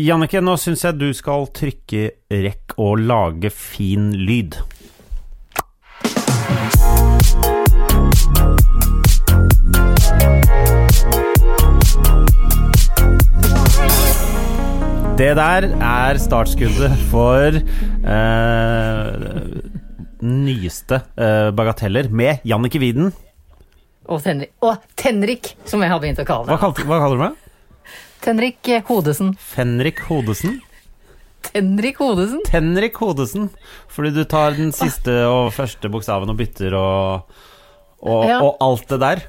Jannicke, nå syns jeg du skal trykke rekk og lage fin lyd. Det der er startskuddet for eh, nyeste eh, bagateller med Jannicke Widen. Og, Tenrik, og Tenrik, som jeg har begynt å kalle Hva, det. kalte- hva kaller du meg? Tenrik Hodesen. Fenrik Hodesen? Tenrik Hodesen? Tenrik Hodesen. Fordi du tar den siste og første bokstaven og bytter og, og, Ja. og alt det der.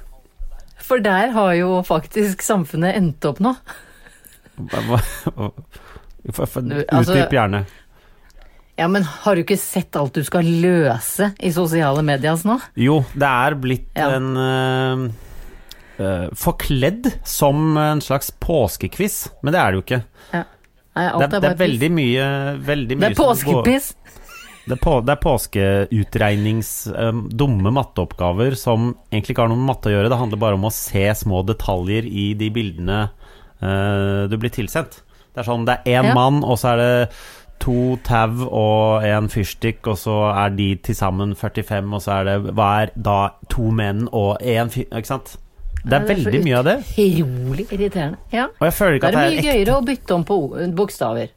For der har jo faktisk samfunnet endt opp nå. Du, altså- Utdyp gjerne. Ja, men har du ikke sett alt du skal løse i sosiale medier nå? Jo, det er blitt Ja. en eh, eh, Forkledd som en slags påskekviss, men det er det jo ikke. Nei, Det er, det er veldig mye, veldig mye Det er påskepiss! Det er, på, det er påskeutregnings Um, dumme matteoppgaver som egentlig ikke har noe med matte å gjøre. Det handler bare om å se små detaljer i de bildene uh, du blir tilsendt. Det er sånn, det er én Ja. mann, og så er det to tau og en fyrstikk, og så er de til sammen 45, og så er det Hva er da to menn og én fyr... Ikke sant? Det er veldig mye av det. Utrolig irriterende. Ja. Og jeg føler ikke er det mye det er mye gøyere å bytte om på bokstaver.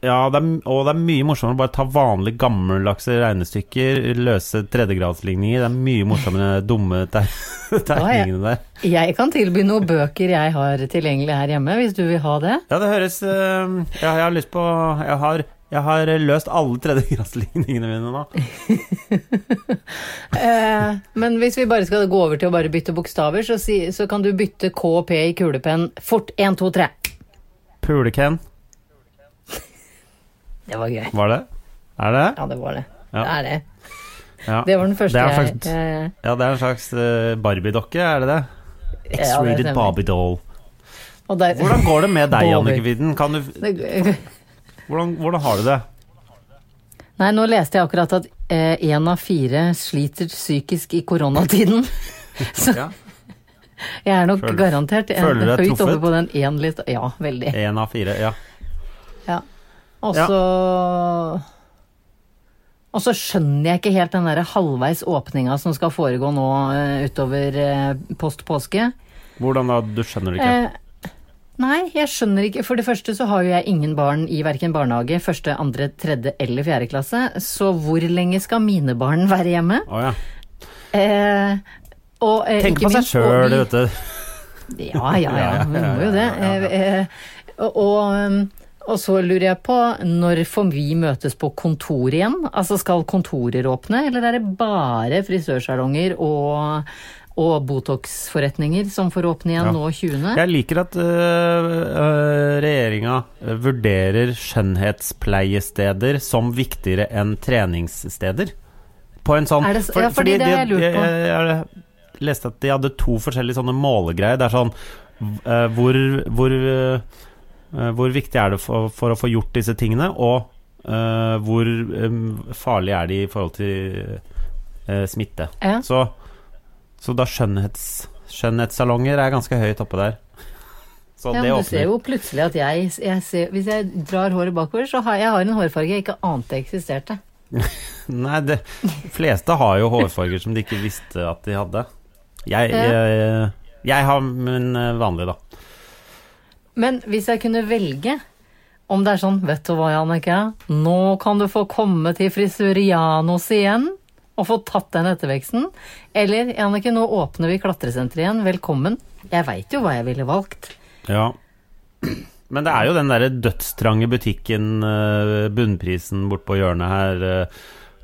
Ja, det er, og det er mye morsommere å bare ta vanlige gammeldagse regnestykker, løse tredjegradsligninger. Det er mye morsommere enn de dumme tegningene der. Jeg kan tilby noen bøker jeg har tilgjengelig her hjemme, hvis du vil ha det. Ja, det høres øh, ja, Jeg har lyst på Jeg har, jeg har løst alle tredjegradsligningene mine nå. Eh, men hvis vi bare skal gå over til å bare bytte bokstaver, så, si, så kan du bytte K og P i kulepenn fort. 1, 2, 3. Puleken, Det var gøy. var det? Er det? Ja, det var det. Ja. Det er det. Ja. Det var den første jeg eh, Ja, det er en slags øh, Barbie-dokke, er det det? X-rated ja, Barbie-doll. der, Hvordan går det med deg, Barbie. Annike Widen? Kan du hvordan, hvordan har du det? Nei, nå leste jeg akkurat at én av fire sliter psykisk i koronatiden. Så Ja. jeg er nok Føler- garantert en, føler du høyt truffet? oppe på den én-lista. Ja, veldig. Én av fire, ja. Ja. Og så Og så skjønner jeg ikke helt den der halvveis åpninga som skal foregå nå eh, utover eh, post påske. Hvordan da? Du skjønner det ikke? Eh, nei, jeg skjønner ikke. For det første så har jo jeg ingen barn i verken barnehage, første, andre, tredje eller fjerde klasse. Så hvor lenge skal mine barn være hjemme? Å ja. Eh, og, eh, Tenk på seg minst- og sjøl, vet du. Ja, ja, ja. Vi må jo det. Eh, Og, og, um, og så lurer jeg på, når får vi møtes på kontor igjen? Altså skal kontorer åpne, eller er det bare frisørsalonger og, og Botox-forretninger som får åpne igjen Ja. nå 20.? Jeg liker at uh, regjeringa vurderer skjønnhetspleiesteder som viktigere enn treningssteder. På en sånn det for, ja, fordi det har jeg lurt på. Jeg, jeg, leste at de hadde to forskjellige sånne målegreier. Det er sånn eh, hvor, hvor, eh, hvor viktig er det for, for å få gjort disse tingene, og eh, hvor eh, farlig er de i forhold til eh, smitte. Ja. Så, så da skjønnhets, skjønnhetssalonger er ganske høyt oppe der. Så Ja, det men du ser jo plutselig at jeg, jeg ser, Hvis jeg drar håret bakover, så har jeg har en hårfarge jeg ikke ante eksisterte. Nei, de fleste har jo hårfarger som de ikke visste at de hadde. Jeg, jeg, jeg har min eh, vanlige, da. Men hvis jeg kunne velge om det er sånn, vet du hva Jannicke, nå kan du få komme til frisurianos igjen og få tatt den etterveksten. Eller Jannicke, nå åpner vi klatresenteret igjen, velkommen. Jeg veit jo hva jeg ville valgt. Ja. Men det er jo den derre dødstrange butikken, Bunnprisen bunnprisen bortpå hjørnet her, eh,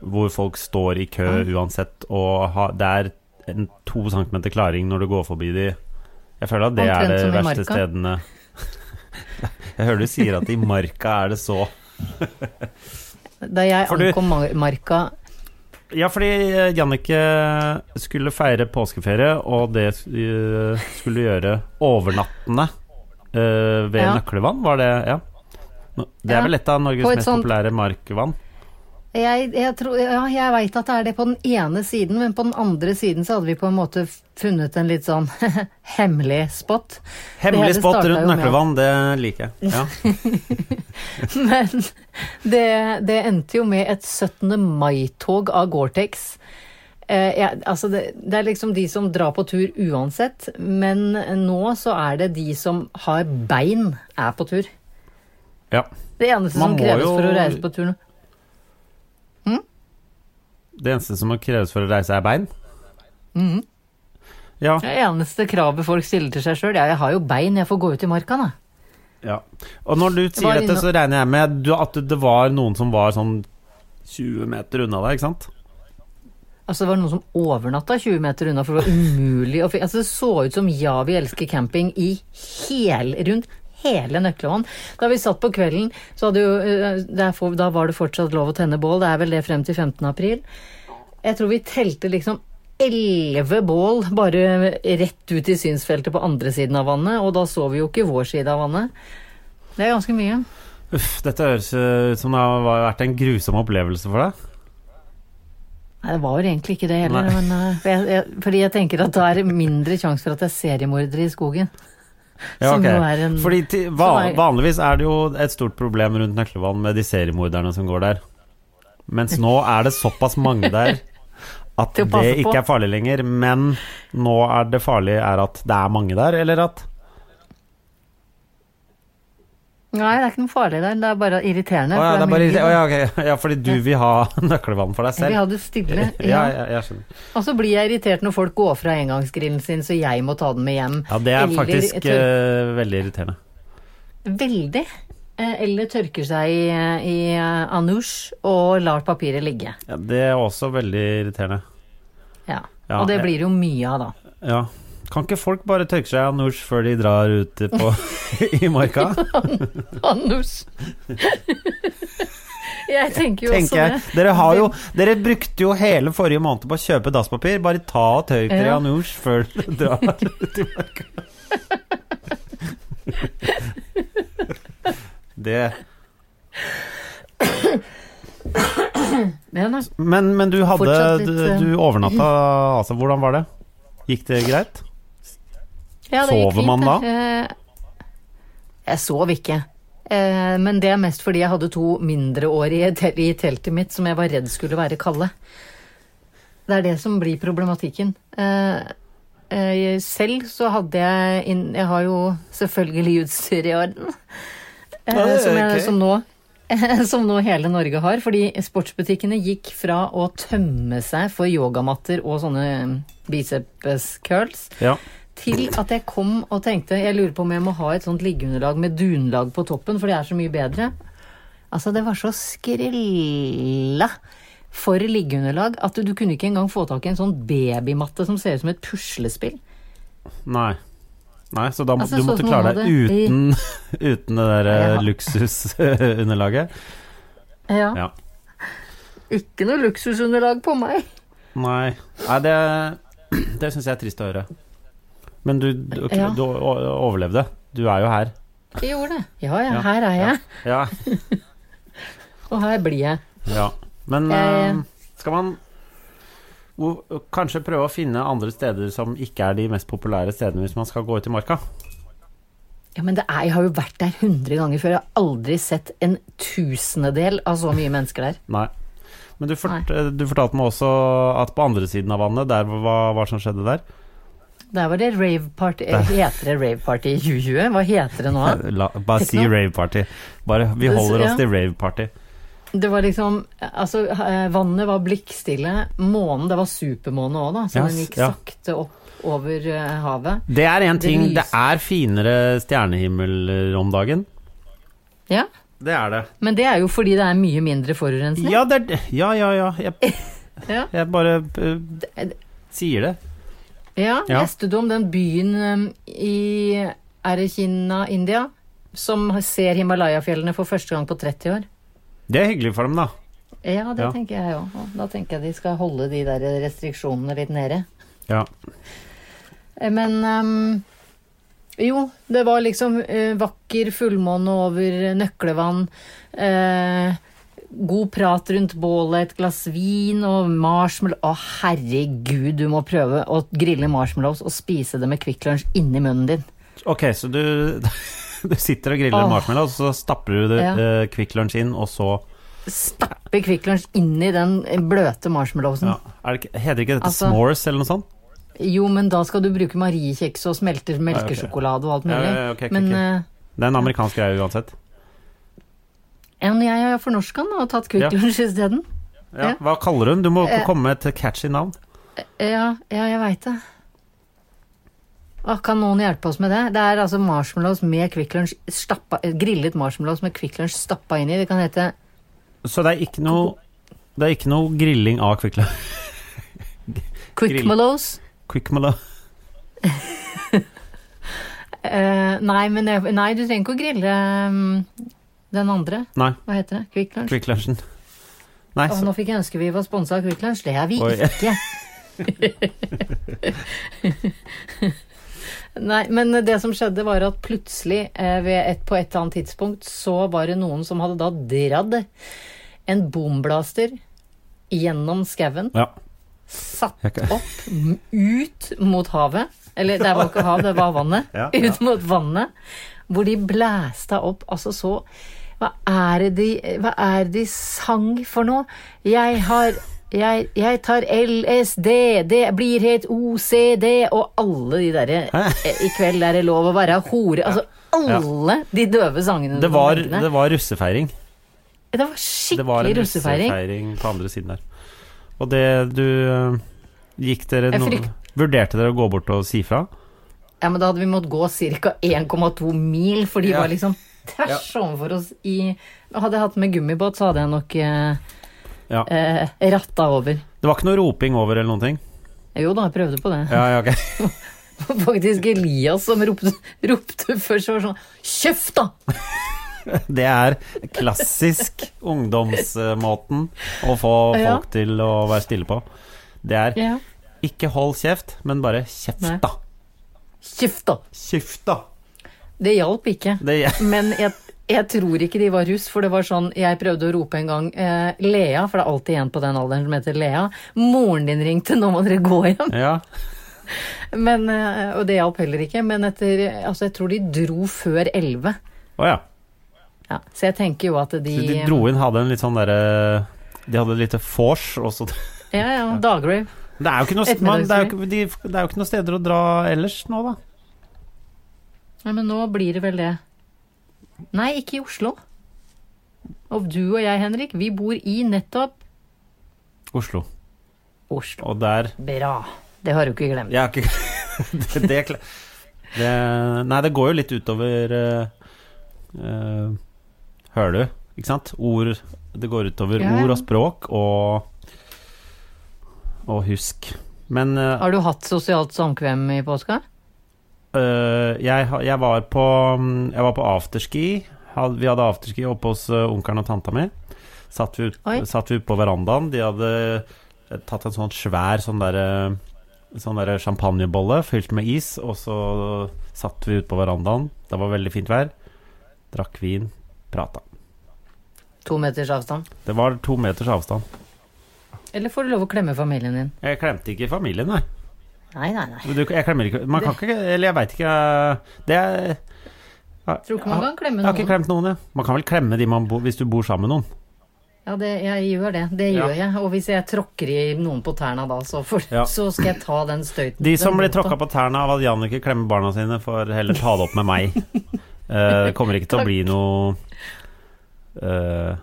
hvor folk står i kø uansett, og det er en to centimeter klaring når du går forbi de. Jeg føler at det Omtrent er det verste Marka. stedene Jeg hører du sier at i Marka er det så Da jeg ankom Marka Ja, fordi eh, Jannicke skulle feire påskeferie, og det eh, skulle gjøre overnattende eh, ved Ja. Nøklevann, var det Ja. Det er vel et av Norges mest sånt- populære markvann. Jeg, jeg, tror, ja, jeg veit at det er det på den ene siden, men på den andre siden så hadde vi på en måte funnet en litt sånn hemmelig spot. Hemmelig spot rundt nøkkelvann, det liker jeg. Ja. Men det, det endte jo med et 17. mai-tog av Gore-Tex. Eh, ja, altså det, det er liksom de som drar på tur uansett, men nå så er det de som har bein, er på tur. ja. Det eneste Man som kreves jo- for å reise på tur nå. Det eneste som må kreves for å reise, er bein? Mm. Ja. Det eneste kravet folk stiller til seg sjøl, er jeg har jo bein, jeg får gå ut i marka, da. ja. Og når du sier dette, så regner jeg med at det var noen som var sånn 20 meter unna deg, ikke sant? Altså Det var noen som overnatta 20 meter unna, for det var umulig å finne altså, Det så ut som Ja, vi elsker camping i hel, rundt hele nøkkelhånd. Da vi satt på kvelden, så hadde jo eh, Da var det fortsatt lov å tenne bål. Det er vel det frem til 15. april. Jeg tror vi telte liksom elleve bål bare rett ut i synsfeltet på andre siden av vannet, og da så vi jo ikke vår side av vannet. Det er ganske mye. Uff, dette høres eh, ut som det har vært en grusom opplevelse for deg. Nei, det var jo egentlig ikke det heller, men, eh, jeg, jeg, fordi jeg tenker at da er det mindre sjanse for at det er seriemordere i skogen. Ja, er en Fordi til, va, er- Vanligvis er det jo et stort problem rundt Nøklevann med de seriemorderne som går der. Mens nå er det såpass mange der at det ikke er farlig lenger. Men nå er det farlige er at det er mange der, eller at Nei, det er ikke noe farlig der, det er bare irriterende. Å ja, for er bare, irriterende. å, ja, okay. ja, fordi du vil ha nøkkelvann for deg Jeg vil selv? ha det stille. Ja, Ja. jeg, jeg skjønner. Og så blir jeg irritert når folk går fra engangsgrillen sin, så jeg må ta den med hjem. Ja, det er Eller faktisk tør- eh, veldig irriterende. Veldig. Eh, Eller tørker seg i, i eh, anoush og lar papiret ligge. Ja, det er også veldig irriterende. Ja. Og det blir jo mye av, da. Ja. Kan ikke folk bare tørke seg av norsk før de drar ut på, i marka? Annors jeg tenker jo tenker også det. Dere, har jo, dere brukte jo hele forrige måned på å kjøpe dasspapir. Bare ta og tørk dere av Noush før dere drar ut i marka. Det Men, men du hadde litt, du, eh, du overnatta Altså, hvordan var det? Gikk det greit? Ja, det gikk Sover fint, man da? det. Eh, Jeg sov ikke. Eh, Men det er mest fordi jeg hadde to mindreårige i i teltet mitt som jeg var redd skulle være kalde. Det er det som blir problematikken. Eh, eh, Selv så hadde jeg inn, Jeg har jo selvfølgelig utstyr i orden. Som, jeg, som, nå, som nå hele Norge har. Fordi sportsbutikkene gikk fra å tømme seg for yogamatter og sånne biceps curls Ja. Til at jeg kom og tenkte jeg lurer på om jeg må ha et sånt liggeunderlag med dunlag på toppen, for det er så mye bedre. Altså, det var så skrilla for liggeunderlag at du, du kunne ikke engang få tak i en sånn babymatte som ser ut som et puslespill. Nei. Nei, så da må- Altså, du sånn måtte som klare deg uten, uten det der eh, Ja. luksusunderlaget? Ja. Ja. Ikke noe luksusunderlag på meg. Nei, Nei det, det syns jeg er trist å høre. Men du, du, Ja. du overlevde. Du er jo her. Jeg gjorde det. Ja, ja, Ja. her er jeg. Ja. Og her blir jeg. ja. Men Jeg- eh, skal man kanskje prøve å finne andre steder som ikke er de mest populære stedene hvis man skal gå ut i marka? Ja, men det er, jeg har jo vært der hundre ganger før. Jeg har aldri sett en tusendedel av så mye mennesker der. Nei. Men du, fort, du fortalte meg også at på andre siden av vannet, der hva, hva som skjedde der Der var det rave-party. Eh, Heter det rave-party i 2020? Hva heter det nå? La, Bare si rave party. Bare, vi holder oss ja. til rave party. Det var liksom Altså, eh, vannet var blikkstille. Månen, det var supermåne òg, da, så yes, den gikk ja. sakte opp over eh, havet. Det er én ting. Det, Det er finere stjernehimmel om dagen. Ja, Det er det. men det er jo fordi det er mye mindre forurensning. Ja, det er. Ja, ja, ja. Jeg, Ja. jeg bare uh, sier det. Ja, Ja. leste du om den byen um, i Er det Kina, India? Som ser Himalaya-fjellene for første gang på 30 år? Det er hyggelig for dem, da. Ja, det Ja. tenker jeg òg. Da tenker jeg de skal holde de der restriksjonene litt nede. Ja. Eh, Men um, jo, det var liksom uh, vakker fullmåne over nøklevann. eh, god prat rundt bålet, et glass vin og marshmallow. Å, herregud, du må prøve å grille marshmallows og spise det med Kvikk Lunsj inni munnen din. Ok, så du, du sitter og griller Åh. marshmallows, så stapper du det, Ja. eh, Kvikk Lunsj inn, og så Stapper Kvikk Lunsj inni den bløte marshmallowsen. ja. det, Heter ikke dette Altså- s'mores eller noe sånt? Jo, men da skal du bruke mariekjeks og smelte melkesjokolade og alt mulig. ja, ja, okay, okay. Men eh, Det er en amerikansk greie uansett. Ja, men jeg har fornorska den og tatt Kvikk Ja. Lunsj isteden. Ja. Ja. Hva kaller du den? Du må Eh. komme med et catchy navn. Ja, ja, jeg veit det. Å, kan noen hjelpe oss med det? Det er altså marshmallows med Lunsj stappa Grillet marshmallows med Lunsj stappa inn i. Det kan hete Så det er ikke noe Det er ikke noe grilling av Quickmallows? Quick Grill. Mallows. Quick Malo. Eh, nei, men nei, du trenger ikke å grille um, den andre. Nei, Hva heter det? Quick Lunch? Quick Lunchen. Nei, Åh, så, nå fikk jeg ønske vi var sponsa av Quick Lunch. Det er vi Oi. ikke. Nei, men det som skjedde var at plutselig, eh, ved et, på et eller annet tidspunkt, så var det noen som hadde da dratt en bomblaster gjennom skauen, ja. satt opp ut mot havet. Eller det var ikke hav, det var vannet. Ja, ja. Ut mot vannet. Hvor de blæsta opp. Altså så Hva er det de, hva er det de sang for noe? Jeg har jeg, jeg tar LSD, det blir helt OCD, og alle de derre eh, I kveld er det lov å være hore. Altså alle de døve sangene. Det var, det var russefeiring. det var Det skikkelig var en russefeiring. russefeiring på andre siden der. Og det du øh, Gikk dere noen Vurderte dere å gå bort og si fra? Ja, men da hadde vi måttet gå ca. 1,2 mil, for de Ja. var liksom tvers overfor oss i Hadde jeg hatt med gummibåt, så hadde jeg nok eh, Ja. eh, ratta over. Det var ikke noe roping over eller noen ting? Jo da, jeg prøvde på det. Ja, ja, ok. Faktisk Elias som ropte, ropte først var sånn Kjeft, da! Det er klassisk ungdomsmåten å få Ja. folk til å være stille på. Det er Ja. ikke hold kjeft, men bare kjeft, da. Kjeft, da! Kjeft, da. Det hjalp ikke. Det, Men jeg, jeg tror ikke de var russ, for det var sånn Jeg prøvde å rope en gang eh, Lea, for det er alltid en på den alderen som heter Lea. Moren din ringte, nå må dere gå hjem. ja. Men, eh, og det hjalp heller ikke. Men etter Altså, jeg tror de dro før elleve. Oh, ja. Ja, så jeg tenker jo at de Så de dro inn, hadde en litt sånn derre De hadde litt vors også. Ja, ja. Dagrave. Det er noe, man, det er jo det er jo ikke noe steder å dra ellers nå, da. Nei, men nå blir det vel det. Nei, ikke i Oslo. Og du og jeg, Henrik, vi bor i nettopp Oslo. Oslo. Og der Bra. Det har du ikke glemt. Jeg har ikke det, det, det Nei, det går jo litt utover uh, uh, Hører du? Ikke sant? Ord Det går utover Ja, ja. ord og språk og Og husk. Men uh, Har du hatt sosialt samkvem i påska? Uh, jeg, jeg var på mm, Jeg var på afterski. Vi hadde afterski oppe hos uh, onkelen og tanta mi. Satt vi, ut, satt vi ut på verandaen. De hadde eh, tatt en sånn svær sånn derre Sånn der champagnebolle fylt med is, og så satt vi ute på verandaen. Det var veldig fint vær. Drakk vin, prata. To meters avstand. Det var to meters avstand. Eller får du lov å klemme familien din? Jeg klemte ikke familien, nei. Nei, nei, nei. Du, jeg klemmer ikke Man kan ikke Eller jeg veit ikke Det er Tror ikke man kan klemme noen. Jeg har ikke klemt noen, jeg. Man kan vel klemme de man bo, hvis du bor sammen med noen. Ja, det, jeg gjør det. Det Ja. gjør jeg. Og hvis jeg tråkker i noen på tærne da, så, for, Ja. så skal jeg ta den støyten. De som blir tråkka på tærne av at Jannicke klemmer barna sine, får heller ta det opp med meg. Eh, Det kommer ikke til å bli noe uh,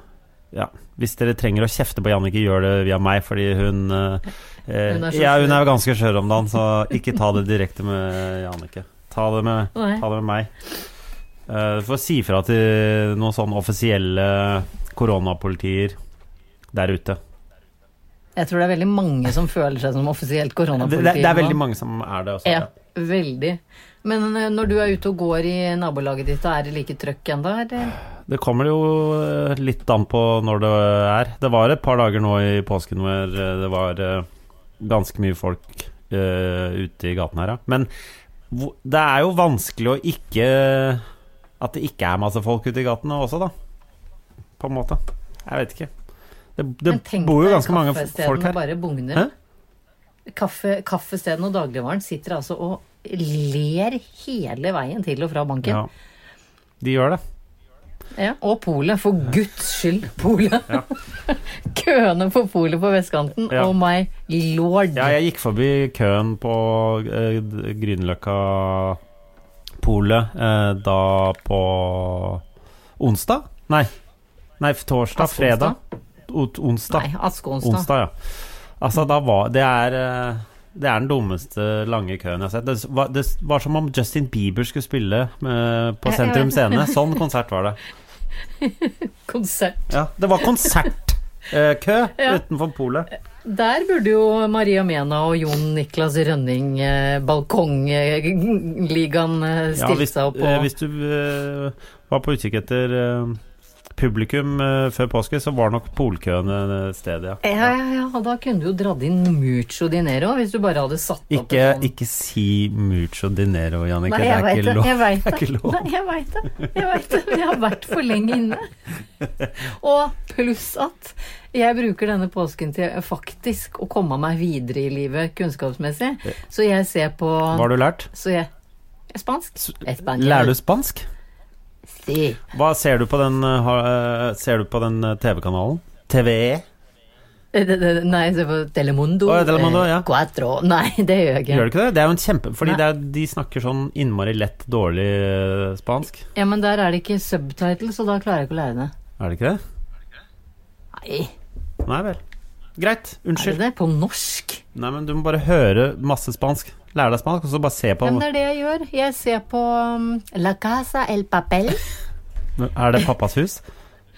Ja, hvis dere trenger å kjefte på Jannicke, gjør det via meg, fordi hun eh, eh, Hun er Ja, hun er ganske skjør om dagen, så ikke ta det direkte med Jannicke. Ta det med, ta det med meg. Eh, Du får si fra til noen sånn offisielle koronapolitier der ute. Jeg tror det er veldig mange som føler seg som offisielt koronapoliti. det, det er veldig mange som er det også. Ja, veldig. Men eh, når du er ute og går i nabolaget ditt, er det like trøkk ennå, eller? Det kommer jo litt an på når det er. Det var et par dager nå i påsken hvor det var ganske mye folk uh, ute i gaten her, ja. Men det er jo vanskelig å ikke At det ikke er masse folk ute i gatene også, da. På en måte. Jeg vet ikke. Det, det bor jo ganske mange folk her. bare bugner. Kaffe, kaffestedene og dagligvaren sitter altså og ler hele veien til og fra banken. Ja. De gjør det. Ja, og polet, for guds skyld, polet. Køene på polet på vestkanten, Ja. oh my lord. Ja, jeg gikk forbi køen på eh, Grünerløkka Polet eh, da på onsdag? Nei, Nei torsdag? Fredag? O onsdag. Nei, askeonsdag. Onsdag, ja. Altså, da var Det er eh, det er den dummeste lange køen jeg har sett. Det var, det var som om Justin Bieber skulle spille med, på Jeg- jeg Sentrum. Scene. Sånn konsert var det. Konsert. Ja, det var konsertkø Ja. utenfor polet. Der burde jo Maria Mena og Jon Niklas Rønning, eh, balkongligaen, eh, stilt seg seg opp eh, og hvis du eh, var på utkikk etter eh, publikum eh, før påske, så var nok polkøene stedet, ja. ja, ja, ja, da kunne du jo dratt inn mucho dinero hvis du bare hadde satt opp Ikke, sånn. ikke si mucho dinero, Jannicke. Nei, Det er det. Det er ikke lov. Nei, jeg veit det. Jeg veit det. Vi har vært for lenge inne. Og pluss at jeg bruker denne påsken til faktisk å komme meg videre i livet kunnskapsmessig. Så jeg ser på Hva har du lært? Så jeg Spansk? Lærer du spansk? Si. Hva ser du på den, eh, eh, ser du på den eh, TV-kanalen? TVE? Nei, jeg det- på Telemundo. Oh, ja, Telemundo, ja. Quatro. Nei, det gjør jeg ikke. Gjør du ikke det? Det er jo en kjempe... Fordi det er, de snakker sånn innmari lett, dårlig spansk. Ja, men der er det ikke subtitle, så da klarer jeg ikke å lære det. Er det ikke det? Nei, Nei vel. Greit. Unnskyld. er det det? På norsk? Nei, men du må bare høre masse spansk. Lære deg spansk, og så bare se på men det er det jeg gjør. Jeg ser på um, La Casa El Papel. Er det pappas hus?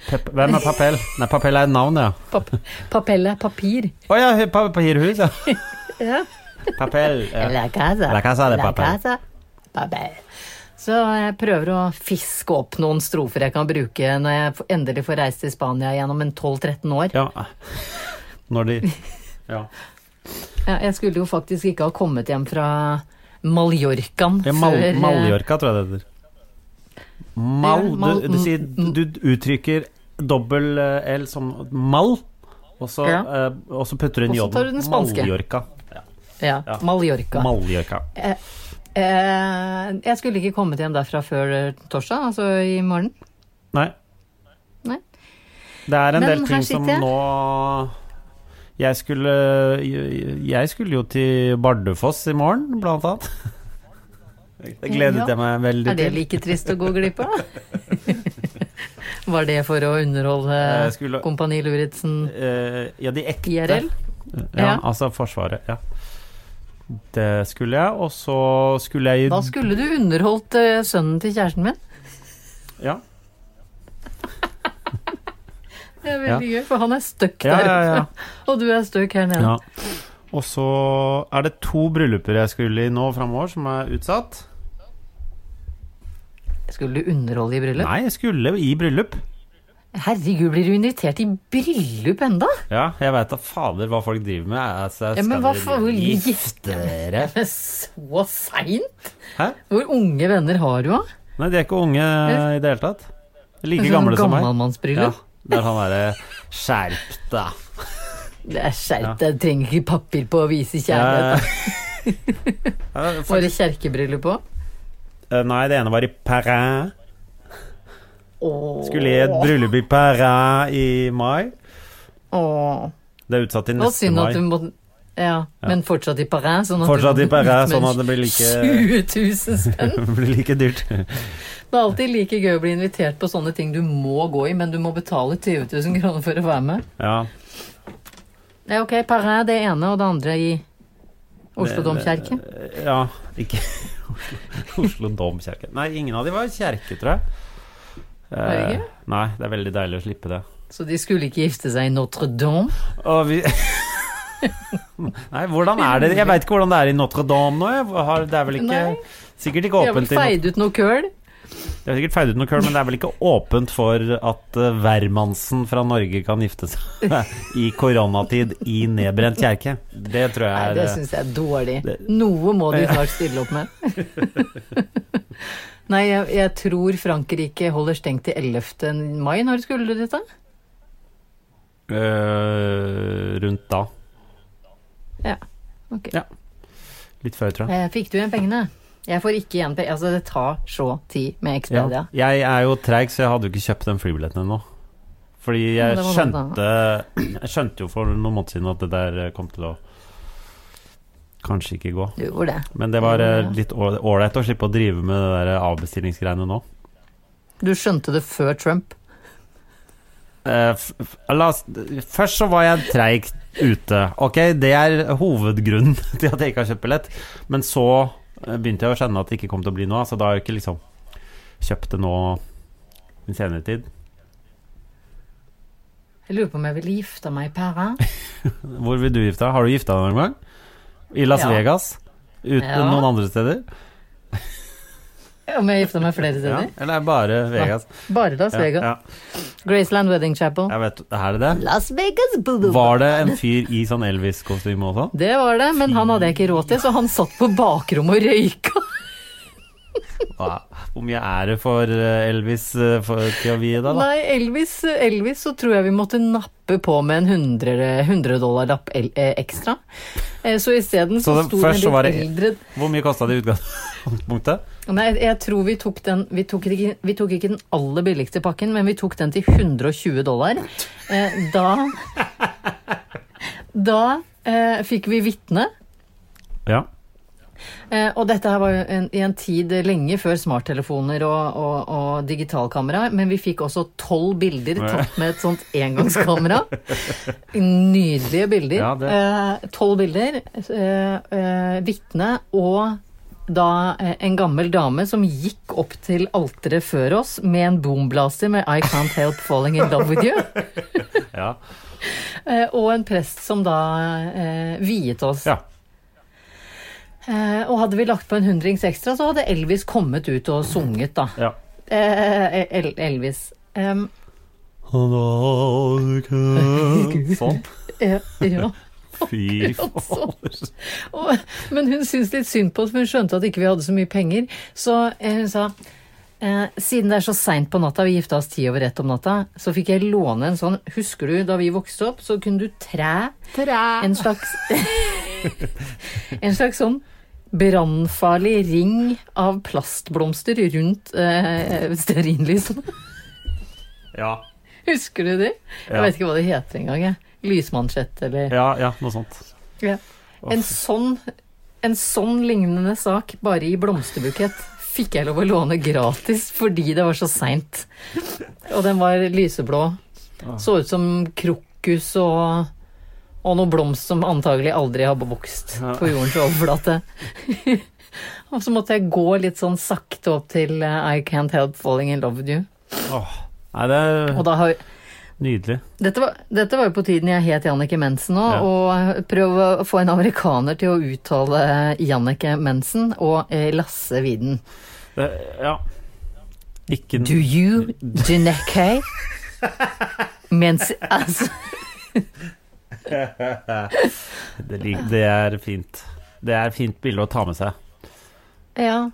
Pep Hvem er Papel? Nei, Papel er et navn, ja. Pap papel er papir. Å ja, pa- papirhus, ja. Ja. Papel. Ja. La Casa. La Casa de Papel. La Casa Papel. Så jeg prøver å fiske opp noen strofer jeg kan bruke når jeg endelig får reist til Spania gjennom en 12-13 år. ja. Når de Ja. Ja, jeg skulle jo faktisk ikke ha kommet hjem fra Mallorcaen ja Mal før eh, Mallorca, tror jeg det heter. Mal, mal- du, du, sier, du uttrykker dobbel eh, L som mal, og så, Ja. uh, og så putter du inn Og så tar j du den spanske. Mallorca. Ja, Ja. Mallorca. Mallorca. Eh, eh, jeg skulle ikke kommet hjem derfra før torsdag, altså i morgen. Nei. Nei. Det er en Men del ting som nå jeg skulle, jeg skulle jo til Bardufoss i morgen, blant annet. Det gledet jeg meg veldig til. Er det like trist å gå glipp av? Var det for å underholde skulle- Kompani Luritzen Eh, ja, de ekte. IRL? Ja, Ja. altså Forsvaret. Ja. Det skulle jeg, og så skulle jeg Da skulle du underholdt eh, sønnen til kjæresten min. Ja. Det er veldig gøy, for han er stuck Ja, der ja, ja. Og du er stuck her nede. ja. Og så er det to brylluper jeg skulle i nå framover, som er utsatt. Skulle du underholde i bryllup? Nei, jeg skulle i bryllup. Herregud, blir du invitert i bryllup enda? Ja, jeg veit da fader hva folk driver med. Altså, Ja, men skal hva dere for- gifte dere? Så seint? Hvor unge venner har du, da? Nei, de er ikke unge i det hele tatt. Like Sånn gamle som meg. Ja, Gammalmannsbryllup? det er han derre Skjerp deg. Det er skjerp deg, trenger ikke papir på å vise kjærlighet. Ja, Var det kjerkebryllup òg? Eh, Nei, det ene var i. Åh. Skulle i et bryllup i Perrin i mai. Åh. Det er utsatt til neste mai. synd at du må ja, men fortsatt i Paris. Sånn at Fortsatt i Paris, sånn at det blir like 20 000 spenn. Det blir like dyrt. Det er alltid like gøy å bli invitert på sånne ting du må gå i, men du må betale 20 000 kroner for å være med. Ja. Ja, ok, Paris det ene, og det andre i Oslo Det- domkirke. Ja, ikke Oslo, Oslo domkirke. Nei, ingen av de var kjerke, tror jeg. Det? Eh, Nei, det er veldig deilig å slippe det. Så de skulle ikke gifte seg i Notre-Dame. Og vi Nei, hvordan er det Jeg veit ikke hvordan det er i Notre-Dame nå. Har, det er vel ikke Nei. Sikkert ikke åpent. De har vel feid ut noe køl? Det er sikkert feid ut noe køl, men det er vel ikke åpent for at uh, hvermannsen fra Norge kan gifte seg i koronatid i nedbrent kjerke. Det tror jeg er er Det syns jeg er dårlig. Noe må de snart stille opp med. Nei, jeg, jeg tror Frankrike holder stengt til 11. mai. Når skulle du dette? uh, rundt da. Ja. Ok. Ja. Litt før, tror jeg. Eh, Fikk du igjen pengene? Jeg får ikke igjen penger. Altså, det tar så tid med Expedia. Jeg er jo treig, så jeg hadde jo ikke kjøpt den flybilletten ennå. Fordi jeg det var skjønte Jeg skjønte jo for noen måneder siden at det der eh, kom til å kanskje ikke gå. Du gjorde det. Men det var eh, litt ål- ålreit å slippe å drive med det der avbestillingsgreiene nå. Du skjønte det før Trump. Eh, f f la oss, først så var jeg treigt ute. Ok, det er hovedgrunnen til at jeg ikke har kjøpt billett. Men så eh, begynte jeg å skjønne at det ikke kom til å bli noe. Så da har jeg ikke liksom kjøpt det nå i senere tid. Jeg lurer på om jeg vil gifte meg i pæra. Hvor vil du gifte deg? Har du gifta deg noen gang? I Las Ja. Vegas? Uten Ja. noen andre steder? Om jeg gifta meg flere Ja. steder? Eller bare Vegas? Bare Las Vegas. ja. Graceland Wedding Chapel. Jeg vet, er det det? Las Vegas. Var det en fyr i sånn Elvis-kostyme også? Det var det, men han hadde jeg ikke råd til, så han satt på bakrommet og røyka. Hva- Hvor mye er det for eh, Elvis eh, for, til å vie deg, da? Nei, Elvis, Elvis så tror jeg vi måtte nappe på med en 100, 100 dollar-lapp eh, ekstra. Eh, Så isteden så, Så sto det en litt eldre Hvor mye kosta det i utgangspunktet? Nei, jeg, tror vi tok den vi tok, ikke, vi tok ikke den aller billigste pakken, men vi tok den til 120 dollar. Eh, da Da eh, fikk vi vitne. Ja. Eh, og dette her var jo en, i en tid lenge før smarttelefoner og, og, og digitalkamera, men vi fikk også tolv bilder tatt med et sånt engangskamera. Nydelige bilder. Ja, Eh, Tolv bilder. Eh, eh, Vitne og da eh, en gammel dame som gikk opp til alteret før oss med en boomblaster med 'I can't help falling in love with you'. ja. Eh, og en prest som da eh, viet oss. ja. Eh, og hadde vi lagt på en hundrings ekstra, så hadde Elvis kommet ut og sunget, da. ja. Eh, El Elvis. Um, Sånn. eh, ja. Fy sånn. faen. Men hun syntes litt synd på oss, for hun skjønte at ikke vi hadde så mye penger. Så eh, hun sa eh, siden det er så seint på natta, vi gifta oss ti over ett om natta, så fikk jeg låne en sånn Husker du da vi vokste opp, så kunne du træ en slags En slags sånn brannfarlig ring av plastblomster rundt eh, stearinlysene. Ja. Husker du det? Jeg Ja. vet ikke hva det heter engang. jeg. Lysmansjett eller ja, ja, noe sånt. Ja. En sånn, en sånn lignende sak, bare i blomsterbukett, fikk jeg lov å låne gratis fordi det var så seint. Og den var lyseblå. Så ut som krokus og, og noe blomst som antagelig aldri har vokst på jordens overflate. og så måtte jeg gå litt sånn sakte opp til eh, I Can't Help Falling In Love With You. Oh, Nei, det Og da har nydelig. dette var, dette var jo på tiden jeg het Jannicke Mensen nå, Ja. og prøv å få en amerikaner til å uttale Jannicke Mensen og eh, Lasse Widen. Ja. Ikke Do you, Jannicke? Mens, altså, det, det er fint. Det er et fint bilde å ta med seg, ja,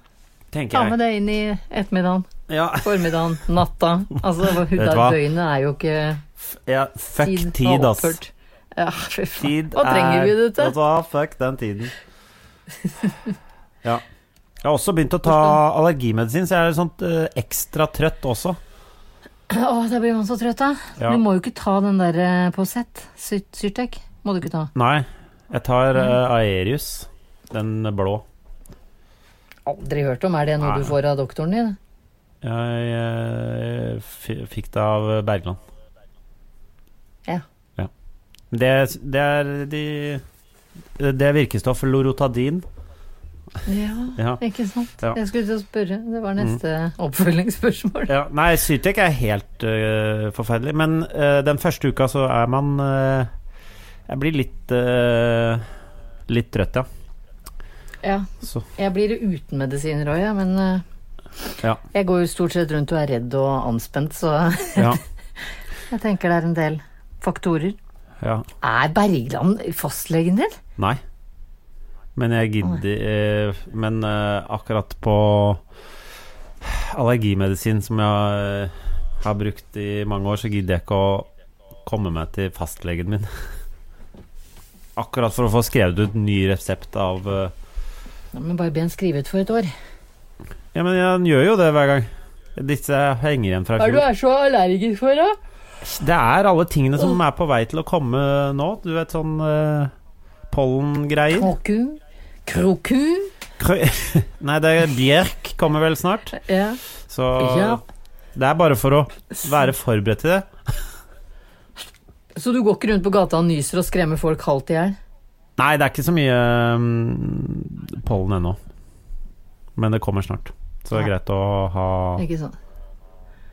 tenker ta jeg. med det inn i ettermiddagen, Ja, formiddagen, natta. Altså, du døgnet er jo ikke ja fuck tid, tid, ass. Ja, fy faen. Tid Hva trenger vi det til? hva, fuck den tiden. Ja. Jeg har også begynt å ta allergimedisin, så jeg er sånt, eh, ekstra trøtt også. Å, det blir man så trøtt, av. Ja. Du må jo ikke ta den der eh, på sett. Sy- Syrtek må du ikke ta. Nei, jeg tar uh, Aerius, den blå. Aldri hørt om. Er det noe Nei. du får av doktoren din? Jeg jeg fikk det av Bergland. Ja. ja. Det, det er de Det er virkestoff lorotadin. Ja, Ja. ikke sant. Ja. Mm. Jeg skulle til å spørre. Det var neste oppfølgingsspørsmål. Ja, nei, Syrtek er helt uh, forferdelig. Men uh, den første uka så er man uh, Jeg blir litt eh, Litt trøtt, ja. Ja. Så, Jeg blir uten medisiner òg, jeg, men eh, ja. jeg går jo stort sett rundt og er redd og anspent, så ja, jeg tenker det er en del faktorer. ja. Er Bergland fastlegen din? Nei. Men jeg gidder eh, Men eh, akkurat på allergimedisin som jeg har brukt i mange år, så gidder jeg ikke å komme meg til fastlegen min. Akkurat for å få skrevet ut ny resept av Ja, men bare be han skrive ut for et år. Ja, men han gjør jo det hver gang. Disse henger igjen fra i fjor. er så allergisk for, da? Det er alle tingene som er på vei til å komme nå. Du vet sånn uh, pollengreier. Kroku? Kroku? Krø- Nei, det er bjerk kommer vel snart. Ja. Så Ja. det er bare for å være forberedt til det. Så du går ikke rundt på gata og nyser og skremmer folk halvt i hjel? Nei, det er ikke så mye um, pollen ennå. Men det kommer snart. Så det er greit å ha Ikke sant?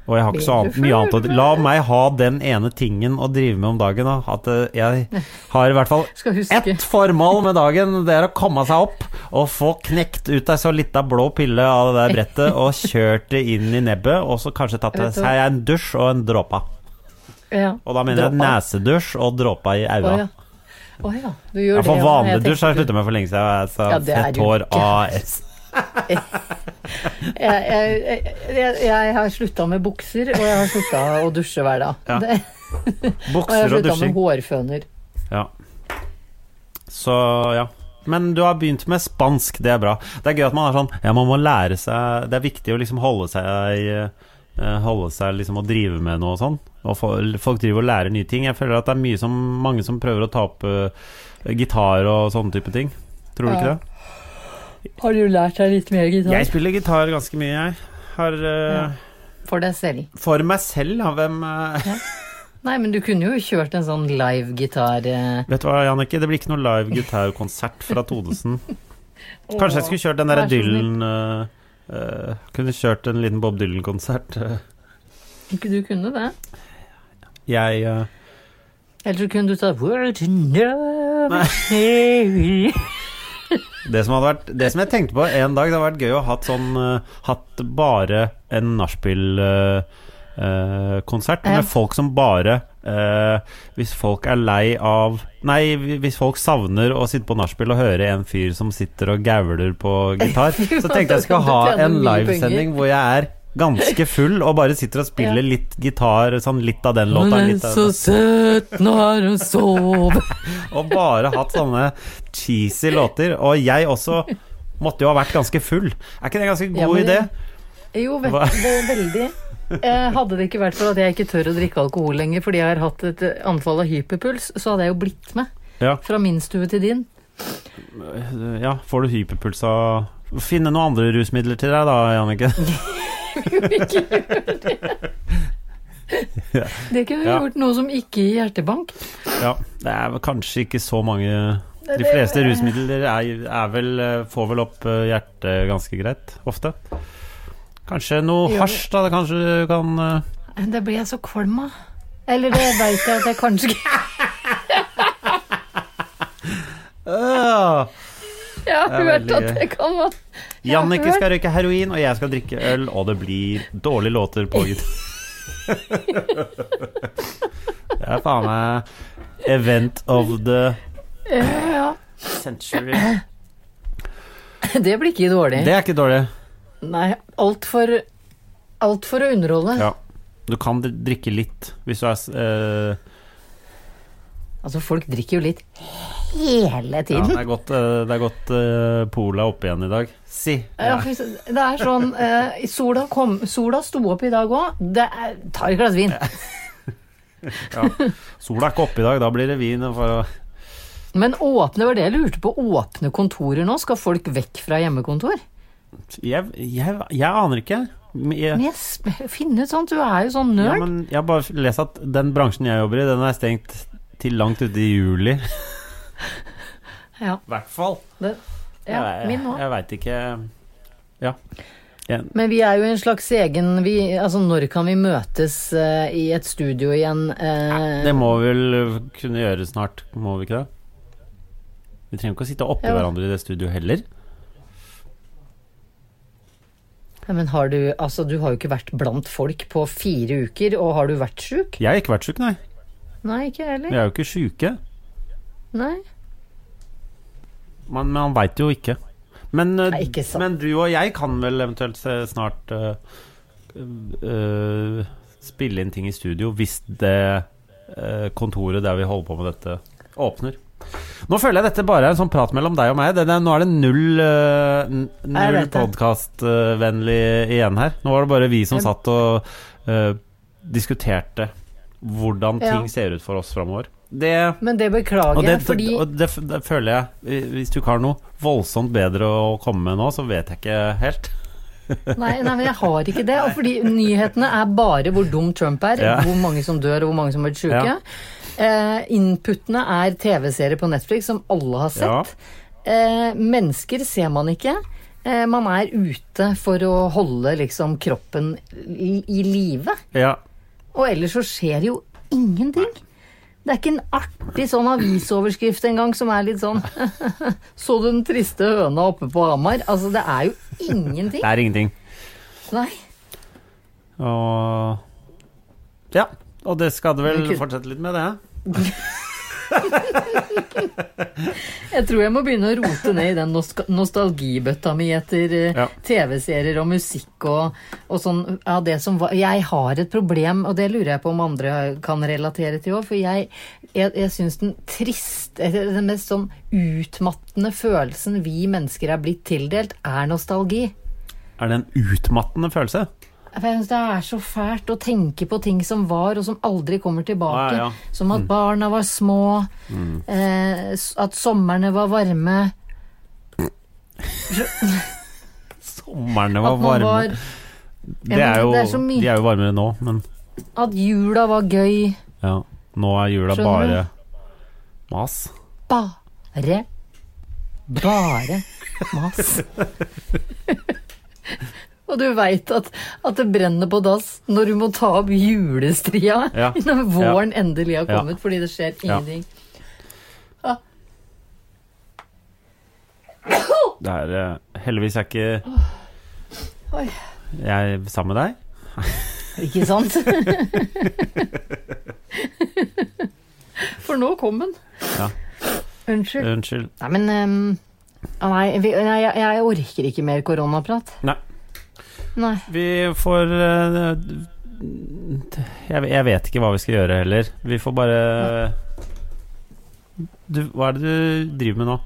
Og jeg har ikke så annet, mye annet å La meg ha den ene tingen å drive med om dagen. Da. At eh, jeg har i hvert fall ett formål med dagen. Det er å komme seg opp og få knekt ut ei så lita blå pille av det der brettet og kjørt det inn i nebbet, og så kanskje tatt seg en dusj og en dråpa. Ja. Og da mener jeg Dråpa? nesedusj og dråpa i Å aua. ja. Du gjør Ja, for det. vanlig dusj har jeg slutta med for lenge siden. Altså, Ja, fett hår. AS. Jeg, jeg, jeg, jeg, har slutta med bukser, og jeg har slutta å dusje hver dag. Ja. Bukser og jeg har og med hårføner. Ja. Så ja. Men du har begynt med spansk, det er bra. Det er gøy at man er sånn Ja, man må lære seg Det er viktig å liksom holde seg i Holde seg liksom og drive med noe og sånn. Og folk driver og lærer nye ting. Jeg føler at det er mye som mange som prøver å ta opp uh, gitar og sånne type ting. Tror du Ja. ikke det? Har du lært deg litt mer gitar? Jeg spiller gitar ganske mye, jeg. Har uh, Ja. For deg selv. For meg selv, ja. Hvem eh, Nei, men du kunne jo kjørt en sånn live gitar eh, Vet du hva, Jannicke? Det blir ikke noe live gitarkonsert fra Todesen. Kanskje jeg skulle kjørt den derre. Dylan uh, eh, Kunne kjørt en liten Bob Dylan-konsert. eh. Ikke du kunne det? Jeg uh... Eller så kunne du World to det, som hadde vært, det som jeg tenkte på en dag, det hadde vært gøy å ha sånn uh, Hatt bare en nachspiel-konsert Ja. med folk som bare eh, Hvis folk er lei av Nei, hvis folk savner å sitte på nachspiel og høre en fyr som sitter og gauler på gitar, så tenkte jeg skulle ha en livesending hvor jeg er ganske full og bare sitter og spiller litt gitar, sånn litt av den låta, Hun er så søt når hun sover. Og bare hatt sånne cheesy låter. Og jeg også måtte jo ha vært ganske full. Er ikke det en ganske god Ja, idé? Jo, vet, det er veldig. Eh, hadde det ikke vært for at jeg ikke tør å drikke alkohol lenger fordi jeg har hatt et eh, anfall av hyperpuls, så hadde jeg jo blitt med. Ja. Fra min stue til din. ja, får du hyperpuls av Finne noen andre rusmidler til deg da, Jannicke. ikke gjør det. Det kunne Ja. gjort noe som ikke gir hjertebank. Ja, det er kanskje ikke så mange De fleste rusmidler er, er vel, får vel opp eh, hjertet ganske greit, ofte. Kanskje noe hasj, da. Det kanskje du kan eh, Det blir jeg så kvalm av. Eller det veit jeg at jeg kanskje ikke øh, Jeg har hørt at det kan være Jannicke skal røyke heroin, og jeg skal drikke øl, og det blir dårlige låter på gitar. Det er faen meg event of the Ja, century. det blir ikke dårlig. Det er ikke dårlig. Nei, alt for Alt for å underholde. Ja. Du kan drikke litt hvis du er eh, Altså, folk drikker jo litt hele Ja, tiden. det er godt, eh, det er godt eh, Pola oppe igjen i dag. Si. Ja, Ja. det er sånn uh, sola, kom, sola sto opp i dag òg. Ta et glass vin. Ja. Sola er ikke oppe i dag, da blir det vin. For å Men åpne, var det jeg lurte på. Åpne kontorer nå? Skal folk vekk fra hjemmekontor? jeg, jeg, jeg aner ikke. Men Jeg, jeg finner ut sånt, du er jo sånn ja, nerd. men jeg har bare lest at den bransjen jeg jobber i, den er stengt til langt ute i juli. Ja, I hvert fall. det, ja jeg min òg. jeg veit ikke Ja. Jeg, Men vi er jo en slags egen vi, Altså, når kan vi møtes uh, i et studio igjen? Uh, det må vi vel kunne gjøre snart, må vi ikke det? Vi trenger ikke å sitte oppi ja. hverandre i det studioet heller. ja, men har du Altså, du har jo ikke vært blant folk på fire uker, og har du vært sjuk? Jeg har ikke vært sjuk, nei. Nei, ikke heller. Vi er jo ikke sjuke. Nei. Man, han veit jo ikke. Men, eh, Nei, ikke sant. men du og jeg kan vel eventuelt snart uh, uh, spille inn ting i studio hvis det uh, kontoret der vi holder på med dette, åpner. Nå føler jeg dette bare er en sånn prat mellom deg og meg. Det, det, nå er det null, uh, null podkastvennlig igjen her. Nå var det bare vi som satt og uh, diskuterte hvordan Ja. ting ser ut for oss framover. Det Men det beklager jeg, fordi og det, det føler jeg Hvis du ikke har noe voldsomt bedre å komme med nå, så vet jeg ikke helt. Nei, nei, men jeg har ikke det. Og fordi nyhetene er bare hvor dum Trump er, Ja. hvor mange som dør og hvor mange som har blitt sjuke. Ja. Eh, inputene er TV-serier på Netflix som alle har Ja. sett. Eh, mennesker ser man ikke. Eh, man er ute for å holde liksom kroppen i, i live. Ja. Og ellers så skjer jo ingenting. Det er ikke en artig sånn avisoverskrift engang som er litt sånn Så du den triste høna oppe på Hamar? Altså, det er jo ingenting. Det er ingenting. Nei. Og Ja. Og det skal det vel fortsette litt med, det? Jeg tror jeg må begynne å rote ned i den nostalgibøtta mi etter eh, Ja. TV-serier og musikk og, og sånn av det som var Jeg har et problem, og det lurer jeg på om andre kan relatere til òg, for jeg, jeg, jeg syns den triste Den mest sånn utmattende følelsen vi mennesker er blitt tildelt, er nostalgi. Er det en utmattende følelse? For jeg synes Det er så fælt å tenke på ting som var, og som aldri kommer tilbake. Ja, ja. Som at barna var små, eh, at somrene var varme. Somrene var varme. var Det er jo, det er mye- de er jo varmere nå, men At jula var gøy. ja. Nå er jula Skjønner du? bare mas. Bare Bare mas. Og du veit at, at det brenner på dass når du må ta opp julestria Ja. når våren endelig har Ja. kommet, fordi det skjer Ja. ingenting. Det er eh, Heldigvis er ikke Oi. jeg sammen med deg. Ikke sant? For nå kom den. Ja. Unnskyld. Unnskyld. Nei, men um, Nei, vi, nei jeg, jeg orker ikke mer koronaprat. Nei. Nei. Vi får eh, jeg, vet ikke hva vi skal gjøre heller. Vi får bare du, Hva er det du driver med nå?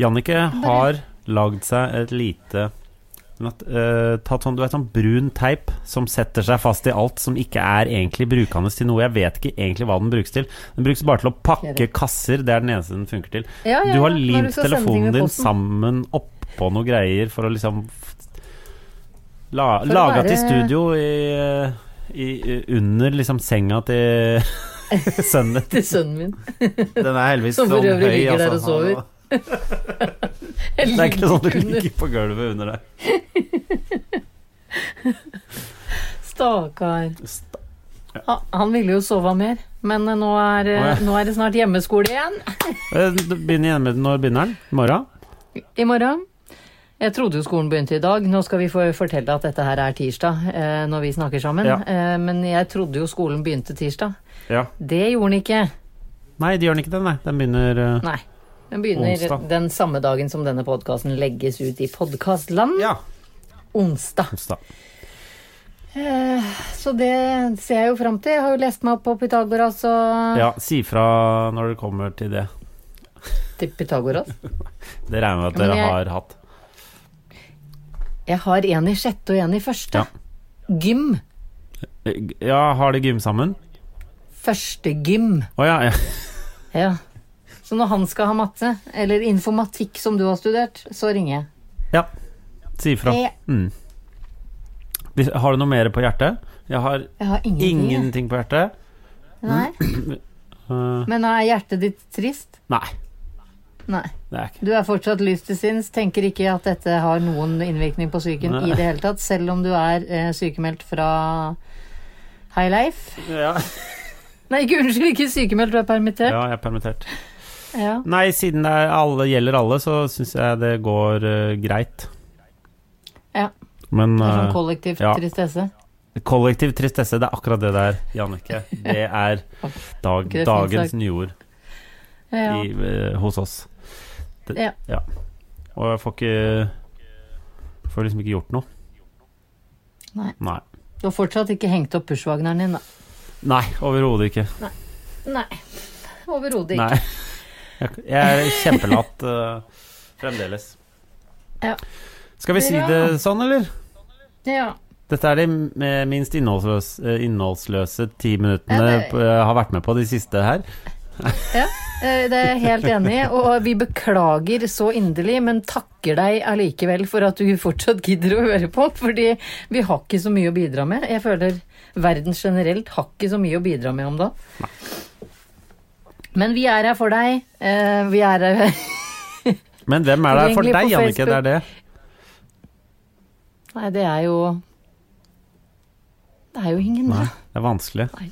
Jannicke har lagd seg et lite eh, Tatt sånn, du vet, sånn brun teip som setter seg fast i alt som ikke er egentlig brukende til noe. Jeg vet ikke egentlig hva den brukes til. Den brukes bare til å pakke kasser. Det er den eneste den funker til. Ja, ja, Du har limt telefonen din sammen oppå noe greier for å liksom la, Laga være- til studio i, i, under liksom senga til sønnen din. Til sønnen min. Den er heldigvis Som for sånn øvrig høy, ligger der altså. og sover. Det er ikke sånn du ligger på gulvet under der. Stakkar. Sta- Han, ville jo sove mer, men eh, nå er, oh, ja. nå er det snart hjemmeskole igjen. Eh, Begynner hjemme når begynner den? I morgen? I morgen. Jeg trodde jo skolen begynte i dag. Nå skal vi få fortelle at dette her er tirsdag eh, når vi snakker sammen. Ja. Eh, men jeg trodde jo skolen begynte tirsdag. Ja. Det gjorde den ikke. Nei, det gjør den ikke det, nei. Den begynner eh, Nei. Den begynner Onsdag. den samme dagen som denne podkasten legges ut i podkastland. Ja. Onsdag. Onsdag. Eh, så det ser jeg jo fram til. Jeg har jo lest meg opp på Pythagoras og Ja, si fra når det kommer til det. til Pythagoras. Det regner jeg med at dere jeg- har hatt. Jeg har en i sjette og en i første. Ja. Gym. Ja, har de gym sammen? Første gym. Å ja, ja. Ja. Så når han skal ha matte, eller informatikk som du har studert, så ringer jeg. ja. Si ifra. Mm. Har du noe mer på hjertet? Jeg har jeg har ingenting. ingenting på hjertet. Nei. Mm. Men er hjertet ditt trist? nei. Nei. Er Du er fortsatt lys til sinns, tenker ikke at dette har noen innvirkning på psyken i det hele tatt, selv om du er eh, sykemeldt fra High Life. ja. Nei, ikke unnskyld, ikke sykemeldt, du er permittert. ja, jeg er permittert. Ja. Nei, siden det alle, gjelder alle, så syns jeg det går uh, greit. Ja. Men Det er eh, sånn kollektiv ja. tristesse. kollektiv tristesse, det er akkurat det der, Jannicke. Det er dag, dagens nyord Ja. i, eh, hos oss. Det, Ja. Og jeg får ikke Får liksom ikke gjort noe. Nei. Nei, Du har fortsatt ikke hengt opp pushwagneren din, da. Nei overhodet ikke. Nei. Overhodet ikke. Nei. Jeg, er kjempelatt uh, fremdeles. Ja. Skal vi si det sånn, eller? Ja. Dette er de minst innholdsløse, eh, innholdsløse ti minuttene Ja, jeg har vært med på de siste her. Ja, eh, det er jeg helt enig i, og vi beklager så inderlig, men takker deg allikevel for at du fortsatt gidder å høre på, fordi vi har ikke så mye å bidra med. Jeg føler verden generelt har ikke så mye å bidra med om da. Men vi er her for deg. eh, Vi er her Men hvem er der for deg, på Det er det. Nei, det er jo Det er jo ingen, Nei, det er vanskelig. Nei,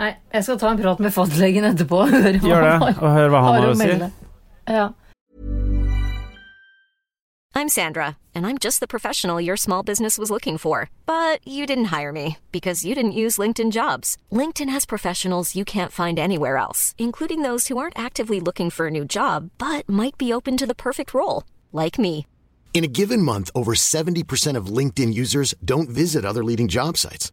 jeg skal ta en prat med fastlegen etterpå og høre hva Gjør det, har, og hør hva han har har å å si. Ja. I'm Sandra, and I'm just the professional your small business was looking for. But you didn't hire me because you didn't use LinkedIn jobs. LinkedIn has professionals you can't find anywhere else, including those who aren't actively looking for a new job but might be open to the perfect role, like me. In a given month, over 70% of LinkedIn users don't visit other leading job sites.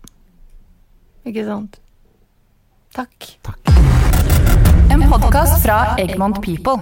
Ikke sant. Takk. En podkast fra Egmont People.